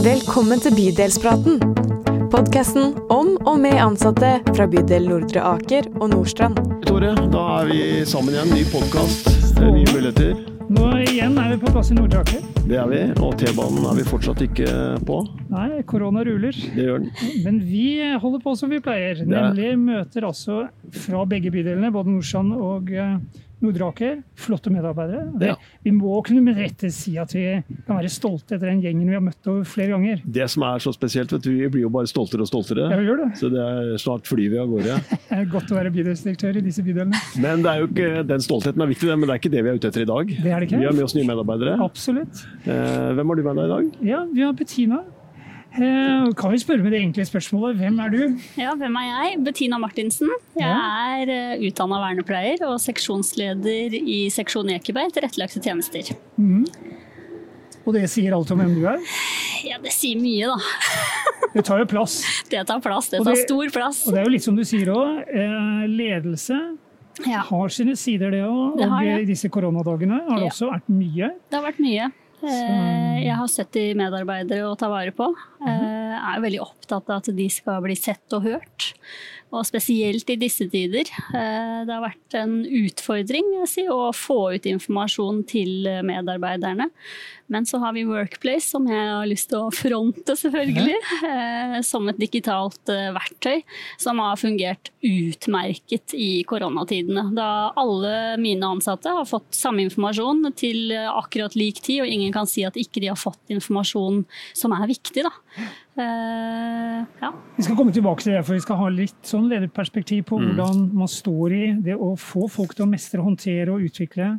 Velkommen til Bydelspraten. Podkasten om og med ansatte fra bydel Nordre Aker og Nordstrand. Tore, da er vi sammen igjen. Ny podkast, nye muligheter. Nå igjen er vi på plass i Nordre Aker. Det er vi. Og T-banen er vi fortsatt ikke på. Nei, korona ruler. Det gjør den. Men vi holder på som vi pleier. Nemlig møter altså fra begge bydelene, både Nordstrand og eh, Nordre Aker. Flotte medarbeidere. Det, Ja. Vi må kunne med rette si at vi kan være stolte etter den gjengen vi har møtt flere ganger. Det som er så spesielt, vet du, vi blir jo bare stoltere og stoltere. Ja, vi gjør det. Så det er snart flyr vi av gårde. Det er godt å være bydelsdirektør i disse bydelene. Men det er jo ikke, den stoltheten er viktig, men det er ikke det vi er ute etter i dag. Det er det ikke. Vi har med oss nye medarbeidere. Absolutt. Eh, hvem har du med deg i dag? Ja, vi har Bettina. Eh, kan vi spørre med det enkle spørsmålet, hvem er du? Ja, hvem er jeg? Bettina Martinsen. Jeg er uh, utdanna vernepleier og seksjonsleder i seksjon Ekeberg tilrettelagte tjenester. Og det sier alt om hvem du er. Ja, det sier mye, da. Det tar jo plass. Det tar plass. Det tar det- stor plass. Og det er jo litt som du sier òg, eh, ledelse Ja, har sine sider, det òg. Det Og har ja. disse koronadagene har det Ja. også vært mye. det har vært mye. Eh, Jeg har 70 medarbeidere å ta vare på. Eh, Jeg er veldig opptatt av at de skal bli sett og hørt. Og spesielt i disse tider. Eh, Det har vært en utfordring jeg si, å få ut informasjon til medarbeiderne. Men så har vi Workplace, som jeg har lyst til å fronte, selvfølgelig. eh, Som et digitalt eh, verktøy som har fungert utmerket i koronatidene. Da alle mine ansatte har fått samme informasjon til akkurat lik tid, og ingen kan si at ikke de har fått informasjon som er viktig. Da. Eh, ja. Vi skal komme tilbake til det, for vi skal ha litt sånn lederperspektiv Mm. på hvordan man står i det å få folk til å mestre, håndtere og utvikle.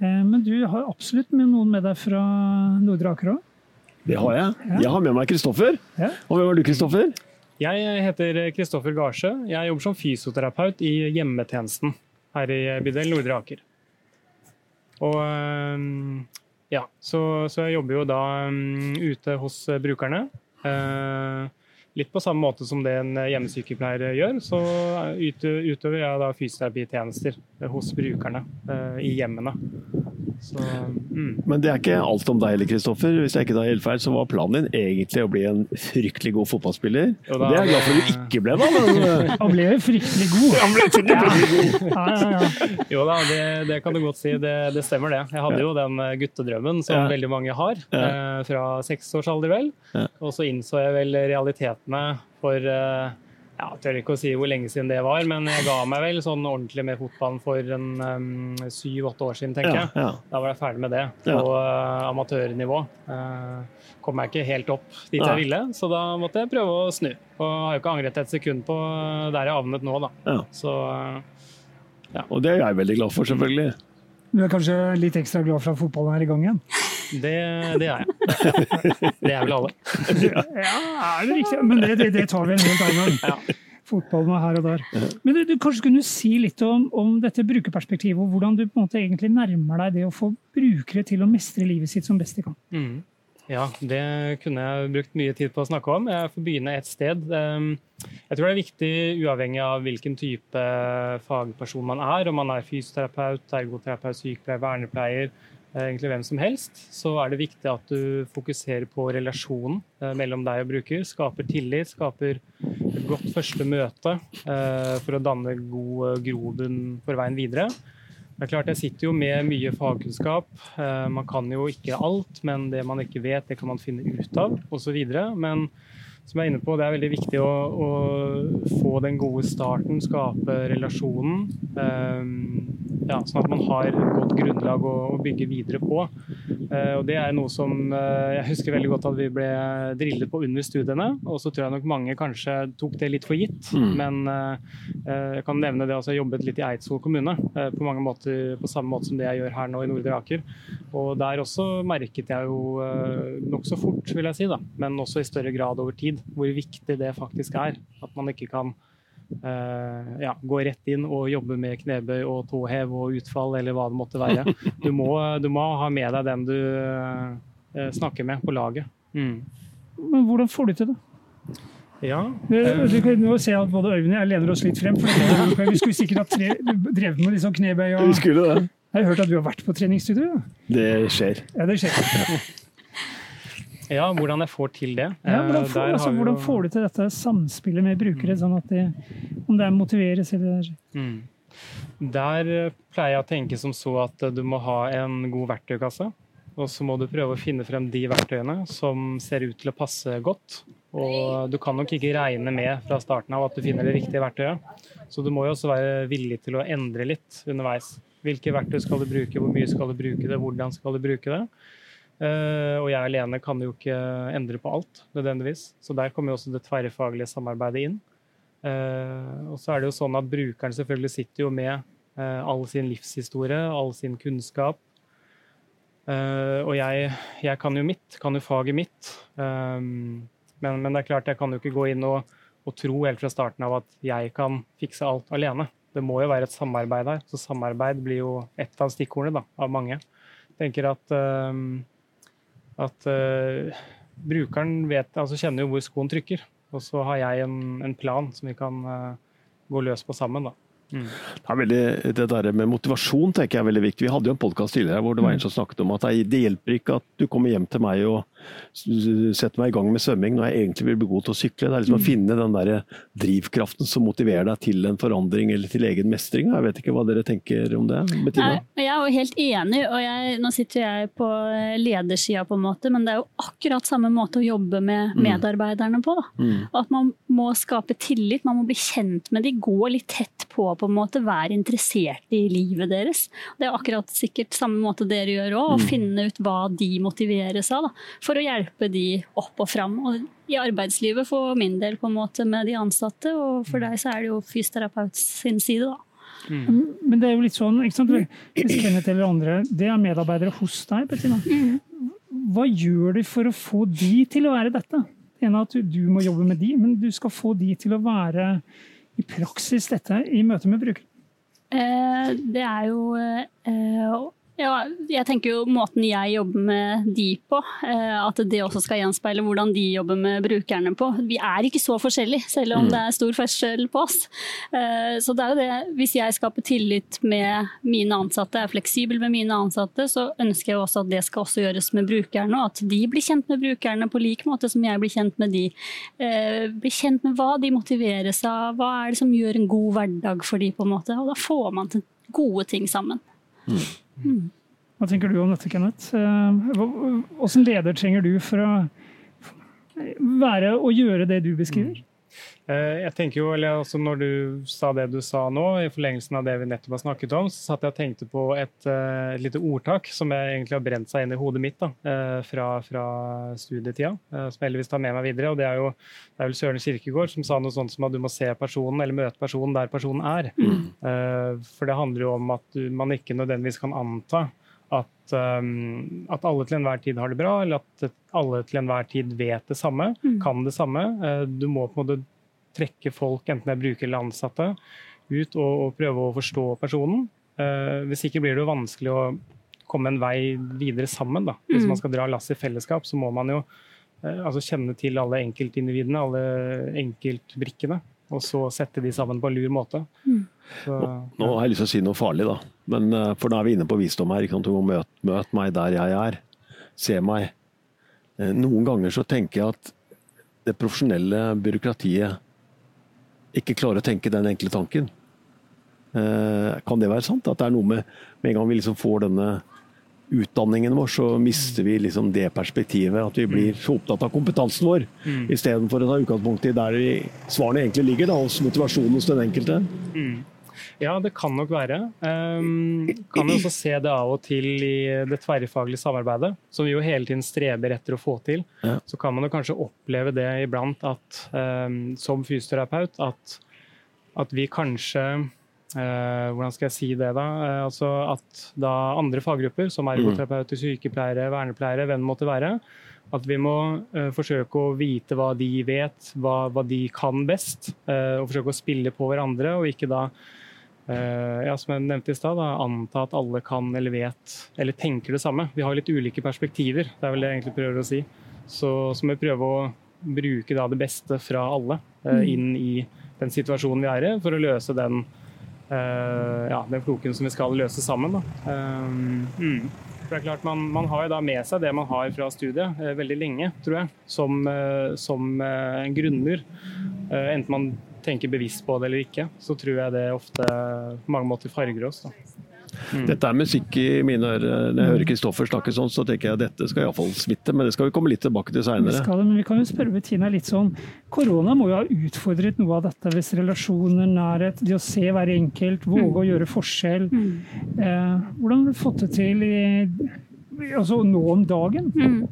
Eh, Men du har absolutt med noen med deg fra Nordre Aker òg? Det har jeg. Ja. Jeg har med meg Kristoffer. Ja. Og hvem er du, Kristoffer? Jeg heter Kristoffer Garsjø. Jeg jobber som fysioterapeut i hjemmetjenesten her i bydel Nordre Aker. Og ja, så, så jeg jobber jo da øhm, ute hos brukerne. Eh, litt på samme måte som det en hjemmesykepleier gjør, så utøver jeg da fysioterapitjenester hos brukerne eh, i hjemmene. Så, mm. Men det er ikke alt om deg heller, Kristoffer. Hvis jeg ikke tar helt feil, så var planen din egentlig å bli en fryktelig god fotballspiller. Da, det er jeg glad for at du ikke ble, da. Men eh, Han ble jo fryktelig god. han ble fryktelig god. Ja, ja, ja. Jo da, det, det kan du godt si. Det, det stemmer det. Jeg hadde jo den eh, guttedrømmen som Ja. veldig mange har, Ja. eh, fra seks års alder vel. Ja. Og så innså jeg vel realitetene for eh, ja, jeg tør ikke å si hvor lenge siden det var, men jeg ga meg vel sånn ordentlig med fotballen for en syv-åtte år siden, tenker Ja, jeg. Da var jeg ferdig med det Ja. på eh, amatørnivå. Uh, kom jeg ikke helt opp dit jeg ville, så da måtte jeg prøve å snu. Og har jo ikke angret et sekund på der jeg havnet nå, da. Ja. Så ja. Og det er jeg veldig glad for, selvfølgelig. Du er kanskje litt ekstra glad for at fotballen er i gang igjen? Det, det er jeg. Det er vel alle. Ja, er det riktig? Men det, det, det tar vi en helt annen gang. Fotballen er her og der. Men du, du kanskje kunne si litt om, om dette brukerperspektivet, og hvordan du på en måte egentlig nærmer deg det å få brukere til å mestre livet sitt som best de kan. Mm. Ja, det kunne jeg brukt mye tid på å snakke om. Jeg får begynne et sted. Um, Jeg tror det er viktig, uavhengig av hvilken type fagperson man er, om man er fysioterapeut, ergoterapeut, sykepleier, vernepleier, egentlig hvem som helst, så er det viktig at du fokuserer på relasjonen eh, mellom deg og bruker. Skaper tillit, skaper et godt første møte eh, for å danne god eh, grobunn for veien videre. Det er klart, Jeg sitter jo med mye fagkunnskap. Eh, Man kan jo ikke alt, men det man ikke vet, det kan man finne ut av osv. Men som jeg er inne på, det er veldig viktig å, å få den gode starten, skape relasjonen. Um, ja, sånn at man har et godt grunnlag å, å bygge videre på. Uh, og Det er noe som uh, jeg husker veldig godt at vi ble drillet på under studiene. Og så tror jeg nok mange kanskje tok det litt for gitt. Mm. Men eh, jeg kan nevne det altså, jeg jobbet litt i Eidsvoll kommune. på mange måter på samme måte som det jeg gjør her nå i Nordre Aker. Og der også merket jeg jo uh, nokså fort, vil jeg si, da, men også i større grad over tid, hvor viktig det faktisk er. At man ikke kan Uh, ja, gå rett inn og jobbe med knebøy og tåhev og utfall eller hva det måtte være. Du må, du må ha med deg den du uh, snakker med på laget. Mm. Men hvordan får du til det? Ja. Du, du kan nå se at både Øyvind og jeg lener oss litt frem. For vi skulle sikkert ha tre, drevet med liksom knebøy. Og, Vi skulle det. jeg har hørt at du har vært på treningsstudio. ja. Det skjer. Ja, det skjer. Ja, hvordan jeg får til det. Ja, hvordan, Eh, får, altså, hvordan jo- får du til dette samspillet med brukere, sånn at de, om det er motiveres eller Mm. Der eh, pleier jeg å tenke som så at eh, du må ha en god verktøykasse. Og så må du prøve å finne frem de verktøyene som ser ut til å passe godt. Og du kan nok ikke regne med fra starten av at du finner det riktige verktøyet. Så du må jo også være villig til å endre litt underveis. Hvilke verktøy skal du bruke, hvor mye skal du bruke det, hvordan skal du bruke det. Eh, og jeg alene kan jo ikke endre på alt, nødvendigvis. Så der kommer jo også det tverrfaglige samarbeidet inn. Eh, og så er det jo sånn at brukeren selvfølgelig sitter jo med eh, all sin livshistorie, all sin kunnskap. Og jeg, jeg kan jo mitt, kan jo faget mitt. Men, men det er klart, jeg kan jo ikke gå inn og, og tro helt fra starten av at jeg kan fikse alt alene. Det må jo være et samarbeid her. Så samarbeid blir jo ett av stikkordene da, av mange. Jeg tenker at, at uh, brukeren vet, altså kjenner jo hvor skoen trykker. Og så har jeg en, en plan som vi kan uh, gå løs på sammen. da. Mm. Det, er veldig, det der med motivasjon tenker jeg er veldig viktig. Vi hadde jo en podkast tidligere hvor det var en som snakket om at det hjelper ikke at du kommer hjem til meg og setter meg i gang med svømming når jeg egentlig vil bli god til å sykle. Det er liksom å finne den der drivkraften som motiverer deg til en forandring eller til egen mestring. Jeg vet ikke hva dere tenker om det? Bettina? Jeg, jeg er jo helt enig, og jeg, nå sitter jeg på ledersida på en måte, men det er jo akkurat samme måte å jobbe med medarbeiderne på. Mm. At man må skape tillit, man må bli kjent med de, gå litt tett på på en måte, være interessert i livet deres. Det er akkurat sikkert samme måte dere gjør òg, å finne ut hva de motiveres av. Da, for å hjelpe de opp og fram. Og i arbeidslivet for min del på en måte med de ansatte, og for deg så er det jo fysioterapeut sin side, da. Men det er jo litt sånn, ikke sant? hvis Kenneth eller andre det er medarbeidere hos deg, Bettina. Hva gjør du for å få de til å være dette? Det ene er at du, du må jobbe med de, men du skal få de til å være i praksis dette i møte med bruker. Eh, det er jo eh, ja, jeg tenker jo måten jeg jobber med de på, eh, at det også skal gjenspeile hvordan de jobber med brukerne på. Vi er ikke så forskjellige, selv om det er stor forskjell på oss. Eh, Så det er jo det, hvis jeg skaper tillit med mine ansatte, er fleksibel med mine ansatte, så ønsker jeg også at det skal også gjøres med brukerne, og at de blir kjent med brukerne på lik måte som jeg blir kjent med de. Eh, Blir kjent med hva de motiveres av, hva er det som gjør en god hverdag for de på en måte, og da får man til gode ting sammen. Hva tenker du om dette, Kenneth? Eh, Hvordan leder trenger du for å være og gjøre det du beskriver? Eh, Jeg tenker jo, eller altså Når du sa det du sa nå, i forlengelsen av det vi nettopp har snakket om, så satt jeg og tenkte på et, eh, et lite ordtak som jeg egentlig har brent seg inn i hodet mitt da, eh, fra, fra studietida, eh, som jeg heldigvis tar med meg videre. og Det er jo det er vel Søren Kirkegård som sa noe sånt som at du må se personen eller møte personen der personen er. Mm. For det handler jo om at man ikke nødvendigvis kan anta at, um, at alle til enhver tid har det bra, eller at alle til enhver tid vet det samme, kan det samme. Eh, Du må på en måte trekke folk, enten det er bruker eller ansatte, ut og, og prøve å forstå personen. Uh, hvis ikke blir det jo vanskelig å komme en vei videre sammen. Da. Hvis man skal dra lasset i fellesskap, så må man jo uh, altså kjenne til alle enkeltindividene, alle enkeltbrikkene, og så sette de sammen på en lur måte. Så, Nå har jeg lyst til å si noe farlig, da. Men, uh, for da er vi inne på visdom her. Ikke sant? Du må møte, møte meg der jeg er. Se meg. Noen ganger så tenker jeg at det profesjonelle byråkratiet ikke klarer å tenke den enkle tanken. Eh, Kan det være sant? At det er noe med Med en gang vi liksom får denne utdanningen vår, så mister vi liksom det perspektivet. At vi blir så opptatt av kompetansen vår, istedenfor å ta utgangspunkt i der vi, svarene egentlig ligger, da, hos motivasjonen hos den enkelte. Ja, det kan nok være. Um, kan jo også se det av og til i det tverrfaglige samarbeidet, som vi jo hele tiden streber etter å få til. Ja. Så kan man jo kanskje oppleve det iblant at um, som fysioterapeut at, at vi kanskje uh, hvordan skal jeg si det, da? Uh, altså at da andre faggrupper, som ergoterapeuter, sykepleiere, vernepleiere, hvem det måtte være, at vi må uh, forsøke å vite hva de vet, hva, hva de kan best, og forsøke å spille på hverandre, og ikke da ja, som jeg nevnte i stad, anta at alle kan eller vet eller tenker det samme. Vi har litt ulike perspektiver, det er vel det jeg egentlig prøver å si. Så, så må vi prøve å bruke da det beste fra alle eh, inn i den situasjonen vi er i, for å løse den, eh, ja, den floken som vi skal løse sammen. Da. Mm. For det er klart, Man, man har jo da med seg det man har fra studiet eh, veldig lenge, tror jeg, som, eh, som eh, grunnmur. Eh, enten man tenker bevisst på det eller ikke, så tror jeg det ofte på mange måter farger oss. da. Mm. Dette er musikk i mine ører. Når jeg hører Kristoffer snakke sånn, så tenker jeg at dette skal iallfall smitte, men det skal vi komme litt tilbake til seinere. Men vi kan jo spørre Bettina litt sånn Korona må jo ha utfordret noe av dette hvis relasjoner, nærhet, det å se hver enkelt, våge mm. å gjøre forskjell. Mm. Eh, hvordan har du fått det til i altså nå om dagen? Mm.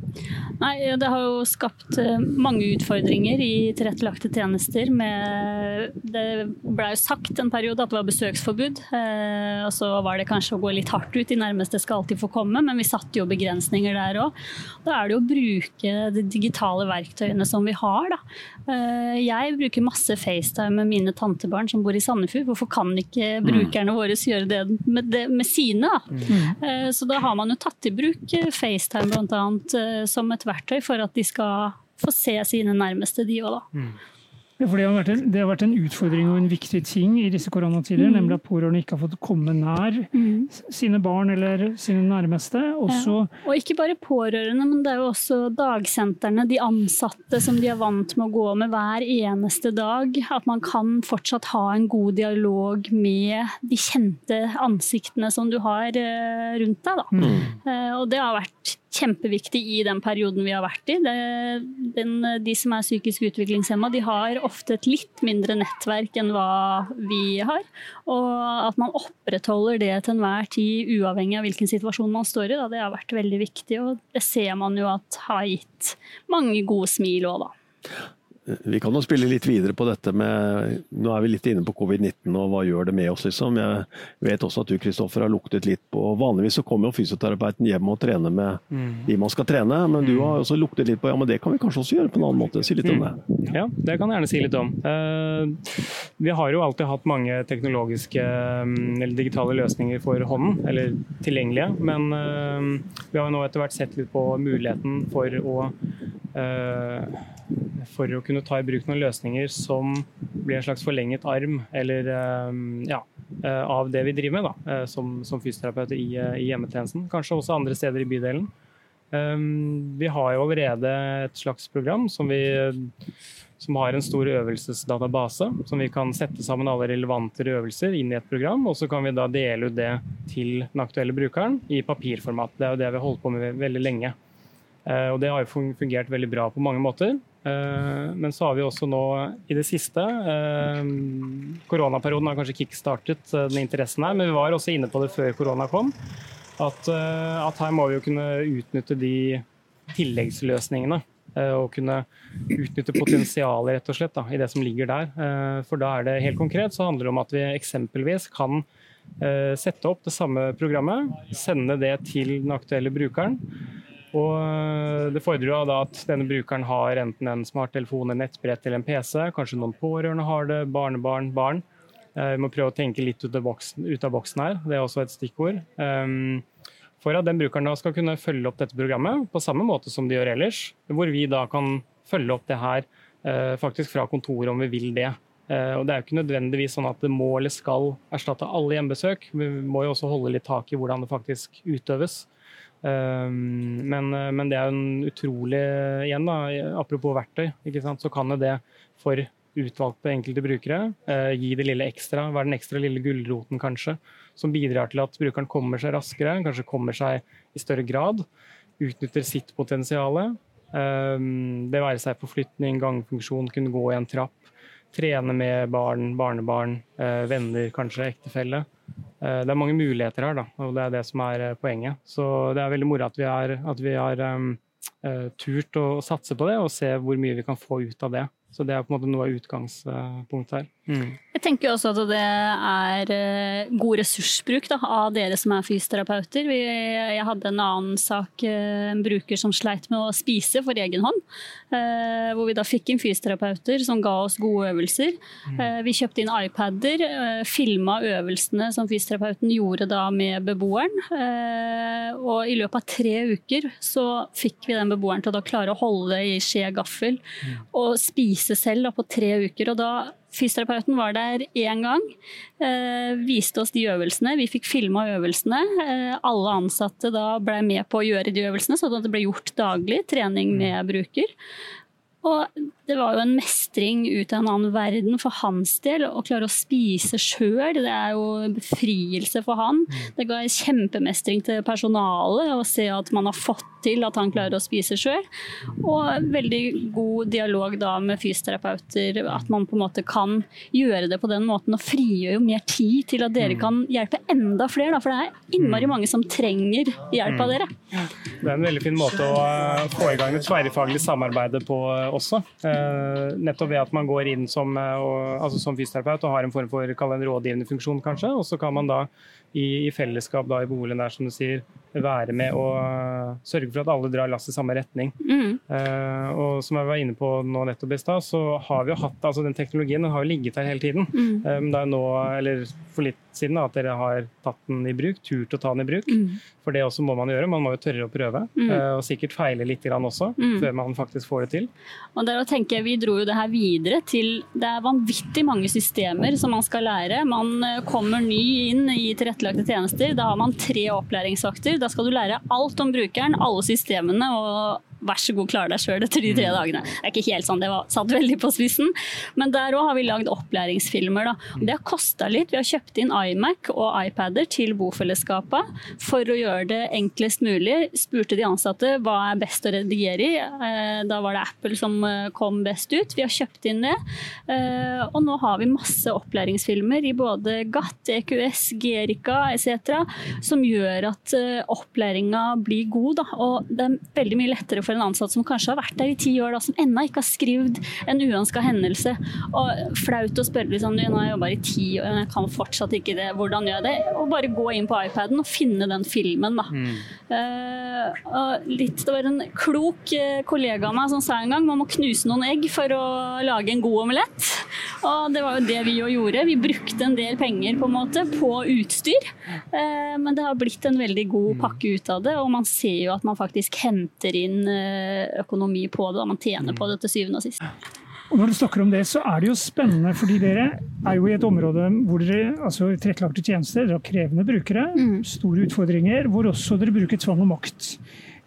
Nei, det har jo skapt eh, mange utfordringer i tilrettelagte tjenester. Med, det ble jo sagt en periode at det var besøksforbud. Eh, og så var det kanskje å gå litt hardt ut. De nærmeste skal alltid få komme, men vi satte jo begrensninger der òg. Da er det jo å bruke de digitale verktøyene som vi har. Da. Eh, jeg bruker masse FaceTime med mine tantebarn som bor i Sandefjord. Hvorfor kan ikke mm. brukerne våre gjøre det med, det, med sine? Da? Mm. Så da har man jo tatt i bruk bruke FaceTime blant annet, eh, som et verktøy for at de skal få se sine nærmeste, de òg, da. Mm. For det har, en, det har, vært en, utfordring og en viktig ting i disse koronatider, mm. nemlig at pårørende ikke har fått komme nær mm. sine barn eller sine nærmeste. Også, ja. Og ikke bare pårørende, men det er jo også dagsentrene, de ansatte som de er vant med å gå med hver eneste dag. At man kan fortsatt ha en god dialog med de kjente ansiktene som du har eh, rundt deg. Da. Mm. Eh, og det har vært kjempeviktig i den perioden vi har vært i. Det, den, de som er psykisk utviklingshemma, de har ofte et litt mindre nettverk enn hva vi har. Og at man opprettholder det til enhver tid, uavhengig av hvilken situasjon man står i, da, det har vært veldig viktig. Og det ser man jo at har gitt mange gode smil òg, da. Vi kan jo spille litt videre på dette med Nå er vi litt inne på covid-19 og hva gjør det med oss, liksom. Jeg vet også at du Kristoffer, har luktet litt på Vanligvis så kommer jo fysioterapeuten hjem og trener med mm. de man skal trene, men du har også luktet litt på ja, men det kan vi kanskje også gjøre på en annen måte. Si litt om det. Mm. Ja, det kan jeg gjerne si litt om. Uh, vi har jo alltid hatt mange teknologiske mm, eller digitale løsninger for hånden, eller tilgjengelige, men uh, vi har jo nå etter hvert sett litt på muligheten for å for å kunne ta i bruk noen løsninger som blir en slags forlenget arm eller, eh, ja, eh, av det vi driver med da, eh, som, som fysioterapeuter i, i, hjemmetjenesten. Kanskje også andre steder i bydelen. Vi har jo allerede et slags program som, vi, som har en stor øvelsesdatabase. Som vi kan sette sammen alle relevante øvelser inn i et program. Og så kan vi da dele ut det til den aktuelle brukeren i papirformat. Det er jo det vi har holdt på med veldig lenge. Og det har jo fungert veldig bra på mange måter. Eh, men så har vi også nå i det siste eh, Koronaperioden har kanskje kickstartet eh, den interessen her, men vi var også inne på det før korona kom. At, at her må vi jo kunne utnytte de tilleggsløsningene. Og kunne utnytte potensialet rett og slett da, i det som ligger der. For da er det helt konkret så handler det om at vi eksempelvis kan sette opp det samme programmet, sende det til den aktuelle brukeren. Og eh, Det fordrer jo da at denne brukeren har enten en smarttelefon, en nettbrett eller en PC. Kanskje noen pårørende har det, barnebarn, barn. Eh, vi må prøve å tenke litt ut av boksen, her. Det er også et stikkord. Um, for at den brukeren da skal kunne følge opp dette programmet på samme måte som de gjør ellers. Hvor vi da kan følge opp det her uh, faktisk fra kontoret om vi vil det. Og Det er jo ikke nødvendigvis sånn at det må eller skal erstatte alle hjemmebesøk. Vi må jo også holde litt tak i hvordan det faktisk utøves. Ehm, men, eh, men, det er en utrolig igjen da, Apropos verktøy, så kan det for utvalgte enkelte brukere eh, gi det lille ekstra, være den ekstra lille gulroten kanskje, som bidrar til at brukeren kommer seg raskere, kanskje kommer seg i større grad, utnytter sitt potensial. Ehm, det være seg forflytning, gangfunksjon, kunne gå i en trapp, trene med barn, barnebarn, eh, venner, kanskje ektefelle. Eh, det er mange muligheter her, da, og det er det som er eh, poenget. Så det er veldig moro at vi har, at vi har um, turt å satse på det og se hvor mye vi kan få ut av det. Så det er på en måte noe av utgangspunktet her. Mm. Jeg tenker også at det er eh, god ressursbruk da, av dere som er fysioterapeuter. Vi, jeg hadde en annen sak, eh, en bruker som sleit med å spise for egen hånd. Eh, hvor vi da fikk inn fysioterapeuter som ga oss gode øvelser. Mm. Vi kjøpte inn iPader, filma øvelsene som fysioterapeuten gjorde da med beboeren. Og i løpet av tre uker så fikk vi den beboeren til å klare å holde i skje gaffel mm. og spise selv da, på tre uker. Og da fysioterapeuten var der én gang. Eh, viste oss de øvelsene. Vi fikk filma øvelsene. Eh, alle ansatte da ble med på å gjøre de øvelsene, sånn at det ble gjort daglig. Trening med bruker. Og det var jo en mestring ut av en annen verden for hans del. Å klare å spise sjøl, det er jo befrielse for han. Det ga en kjempemestring til personalet å se at man har fått til at han klarer å spise sjøl. Og veldig god dialog da med fysioterapeuter, at man på en måte kan gjøre det på den måten. Og frigjør jo mer tid til at dere kan hjelpe enda flere, da, for det er innmari mange som trenger hjelp av dere. Det er en veldig fin måte å eh, få i gang et tverrfaglig samarbeid på også. Eh, nettopp ved at man går inn som, altså som fysioterapeut og har en form for en rådgivende funksjon, kanskje. Og så kan man da i, i fellesskap da i boligen der, som du sier, være med og sørge for at alle drar lasset i samme retning. Mm. Uh, og som jeg var inne på nå nettopp i stad, så har vi jo hatt altså den teknologien den har jo ligget her hele tiden. Mm. Um, det er nå, eller for litt siden da, at dere har tatt den i bruk, turt å ta den i bruk. Mm. For det også må man gjøre. Man må jo tørre å prøve. Uh, og sikkert feile litt grann også, mm. før man faktisk får det til. Og der å tenke, Vi dro jo det her videre til Det er vanvittig mange systemer som man skal lære. Man eh, kommer ny inn i tilrettelagte tjenester. Da har man tre opplæringsvakter. Da skal du lære alt om brukeren, alle systemene og vær så god, klar deg sjøl etter de tre mm. dagene. Det er ikke helt sånn, det var satt veldig på spissen. Men der òg har vi lagd opplæringsfilmer. Da. Og det har kosta litt. Vi har kjøpt inn iMac og iPader til bofellesskapet for å gjøre det enklest mulig. Spurte de ansatte hva er best å redigere i. Eh, da var det Apple som eh, kom best ut. Vi har kjøpt inn det. Eh, og nå har vi masse opplæringsfilmer i både GATT, EQS, Gerica etc. som gjør at opplæringa blir god. Da. Og det er veldig mye lettere for for en ansatt som kanskje har vært der i ti år, da, som ennå ikke har skrevet en uønska hendelse. Og flaut å spørre liksom, nå har jeg jobba i ti år, jeg kan fortsatt ikke det, hvordan gjør jeg det? Og bare gå inn på iPaden og finne den filmen, da. Mm. Uh, litt, det var en klok eh, kollega av meg som sa en gang man må knuse noen egg for å lage en god omelett. Og det var jo det vi jo gjorde. Vi brukte en del penger på en måte på utstyr, uh, men det har blitt en veldig god mm. pakke ut av det, og man ser jo at man faktisk henter inn økonomi på det. Da. Man tjener på det til syvende og sist. Og Når du snakker om det, så er det jo spennende, fordi dere er jo i et område hvor dere altså tilrettelagte tjenester, dere har krevende brukere, mm. store utfordringer, hvor også dere bruker tvang og makt.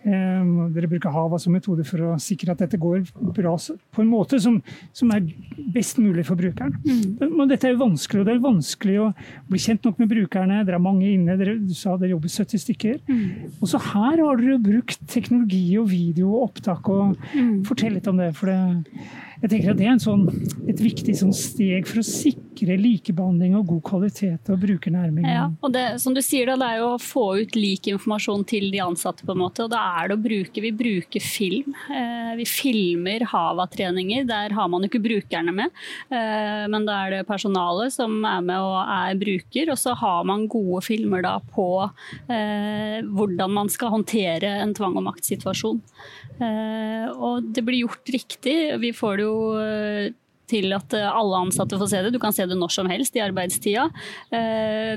Um, dere bruker HAVA som metode for å sikre at dette går bra på en måte som, som er best mulig for brukeren. Mm. Men dette er jo vanskelig, og det er vanskelig å bli kjent nok med brukerne. Dere er mange inne, dere, du sa dere jobber 70 stykker. Mm. Og så her har dere brukt teknologi og video og opptak. og mm. Fortell litt om det. for det jeg tenker at Det er sånn, et viktig sånn steg for å sikre likebehandling og god kvalitet og brukernærming. Ja, og det, som du sier da, det er jo å få ut lik informasjon til de ansatte. på en måte, og da er det å bruke, Vi bruker film. Eh, vi filmer Hava-treninger. Der har man jo ikke brukerne med, eh, men da er det personalet som er med og er bruker. Og så har man gode filmer da på eh, hvordan man skal håndtere en tvang og maktsituasjon. Eh, og det blir gjort riktig. Vi får det jo eh, til at eh, alle ansatte får se det. Du kan se det når som helst i arbeidstida.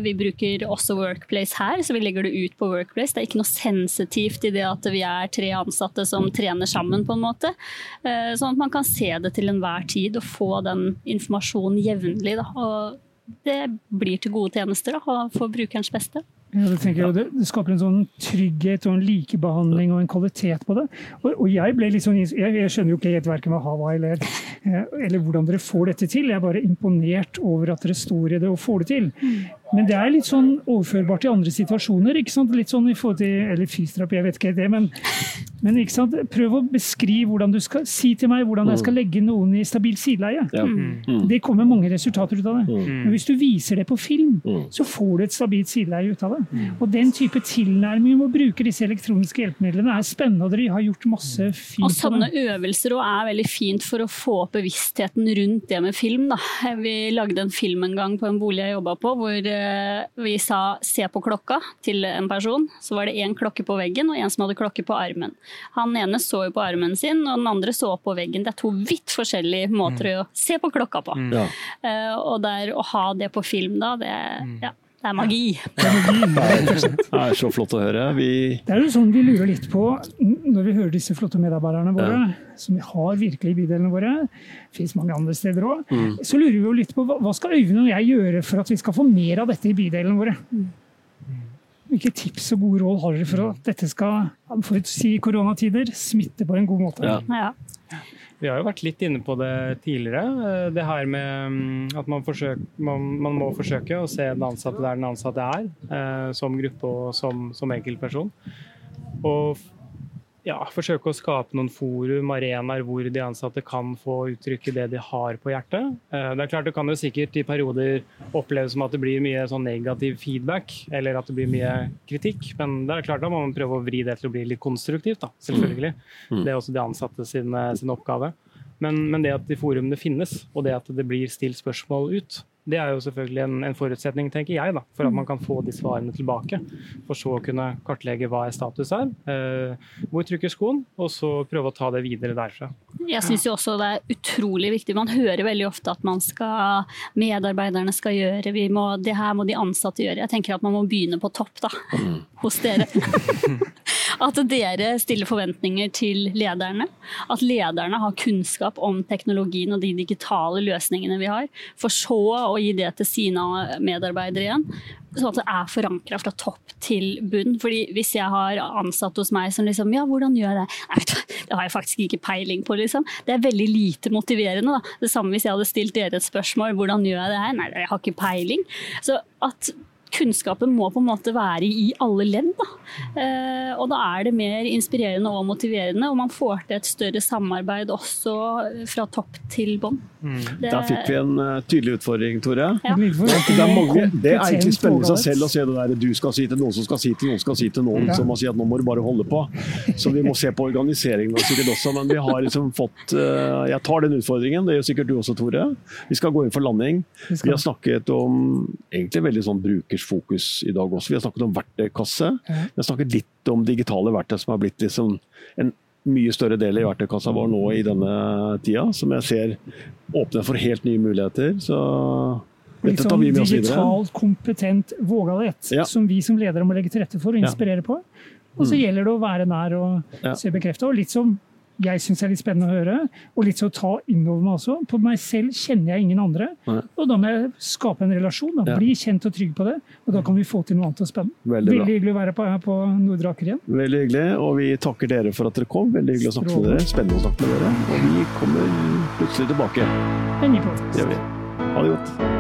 Vi bruker også Workplace her, så vi legger det ut på Workplace. Det er ikke noe sensitivt i det at vi er tre ansatte som trener sammen, på en måte. Sånn at man kan se det til enhver tid og få den informasjonen jevnlig. Og det blir til gode tjenester da, for brukerens beste. Ja, det, ja. det, det, skaper en sånn trygghet og en likebehandling og en kvalitet på det. Og, og jeg ble litt sånn, jeg, jeg, skjønner jo ikke helt verken hva Hava eller, eh, eller hvordan dere får dette til. Jeg er bare imponert over at dere står i det og får det til. Men det er litt sånn overførbart til andre situasjoner. ikke sant? Litt sånn i forhold til, Eller fysioterapi, jeg vet ikke det. Men, men ikke sant? prøv å beskrive hvordan du skal Si til meg hvordan jeg skal mm. legge noen i stabilt sideleie. Ja. Mm. mm. Det kommer mange resultater ut av det. Mm. Men hvis du viser det på film, mm. så får du et stabilt sideleie ut av det. Mm. Og den type tilnærming med å bruke disse elektroniske hjelpemidlene er spennende, og dere har gjort masse fint. Og sånne øvelser er veldig fint for å få opp bevisstheten rundt det med film. Da. Vi lagde en film en gang på en bolig jeg jobba på, hvor vi sa 'se på klokka' til en person, så var det én klokke på veggen og en som hadde klokke på armen. Han ene så jo på armen sin, og den andre så på veggen. Det er to vidt forskjellige måter mm. å se på klokka på. Mm. Ja. Uh, og der å ha det på film da, det, mm. ja, det er magi. Det er. Det er så flott å høre. Vi Det er jo sånn vi lurer litt på når vi hører disse flotte medarbeiderne våre, som vi har virkelig i bydelene våre, fins mange andre steder òg, Mm. så lurer vi jo litt på hva hva skal Øyvind og jeg gjøre for at vi skal få mer av dette i bydelene våre? Hvilke tips og gode råd har dere for at dette skal, for å si koronatider, smitte på en god måte? Ja. Ja. Vi har jo vært litt inne på det tidligere. eh, Det her med mm, at man, forsøker, man, man må forsøke å se den ansatte der den ansatte er, eh, som gruppe og som, som enkeltperson. Og ja, forsøke å skape noen forum, arenaer hvor de ansatte kan få uttrykke det de har på hjertet. Eh, Det er klart Det kan jo sikkert i perioder oppleves som at det blir mye sånn negativ feedback, eller at det blir mye kritikk, men det er klart da må man prøve å vri det til å bli litt konstruktivt. da, selvfølgelig. Det er også de ansatte sin, sin oppgave. Men, men det at de forumene finnes, og det at det blir stilt spørsmål ut, det er jo selvfølgelig en, en forutsetning, tenker jeg, da, for at man kan få de svarene tilbake. For så å kunne kartlegge hva er status er, eh, hvor trykker skoen, og så prøve å ta det videre derfra. Jeg syns jo også det er utrolig viktig. Man hører veldig ofte at man skal, medarbeiderne skal gjøre, vi må, det her må de ansatte gjøre. Jeg tenker at man må begynne på topp, da. Hos dere. At dere stiller forventninger til lederne. At lederne har kunnskap om teknologien og de digitale løsningene vi har. For så å gi det til sine medarbeidere igjen. Sånn at det er forankra fra topp til bunn. Fordi hvis jeg har ansatt hos meg som liksom Ja, hvordan gjør jeg det? Nei, vet det har jeg faktisk ikke peiling på, liksom. Det er veldig lite motiverende. Da. Det samme hvis jeg hadde stilt dere et spørsmål. Hvordan gjør jeg det her? Nei, jeg har ikke peiling. Så at kunnskapen må på en måte være i alle ledd. Da. Eh, og da er det mer inspirerende og motiverende, og man får til et større samarbeid også fra topp til bånn. Det- Der fikk vi en eh, tydelig utfordring, Tore. Ja. Det er, mange, det er egentlig spennende i seg selv å se det der du skal si til noen som skal si til noen skal si til noen som må si at nå må du bare holde på. Så vi må se på organiseringen sikkert også, men vi har liksom fått eh, Jeg tar den utfordringen, det gjør sikkert du også, Tore. Vi skal gå inn for landing. Vi Vi har snakket om egentlig veldig sånn brukers fokus i dag også. Vi har snakket om verktøykasse. Vi har snakket litt om digitale verktøy som har blitt liksom en mye større del i verktøykassa vår nå i denne tida, som jeg ser åpner for helt nye muligheter. Så dette tar sånn vi med oss videre. digitalt kompetent vågalhet, Ja. som vi som ledere må legge til rette for og inspirere på. Og så gjelder det å være nær og se bekrefta. Og litt som jeg syns er litt spennende å høre, og litt så å ta innover meg også. På meg selv kjenner jeg ingen andre, Nei. og da må jeg skape en relasjon. Da. Ja. Bli kjent og trygg på det, og da kan vi få til noe annet og spennende. Veldig. Veldig hyggelig å være på, her på Nordre Aker igjen. Veldig hyggelig, og vi takker dere for at dere kom. Veldig hyggelig å snakke med dere. Spennende å snakke med dere. Og vi kommer plutselig tilbake. En ny vi. Ha det godt.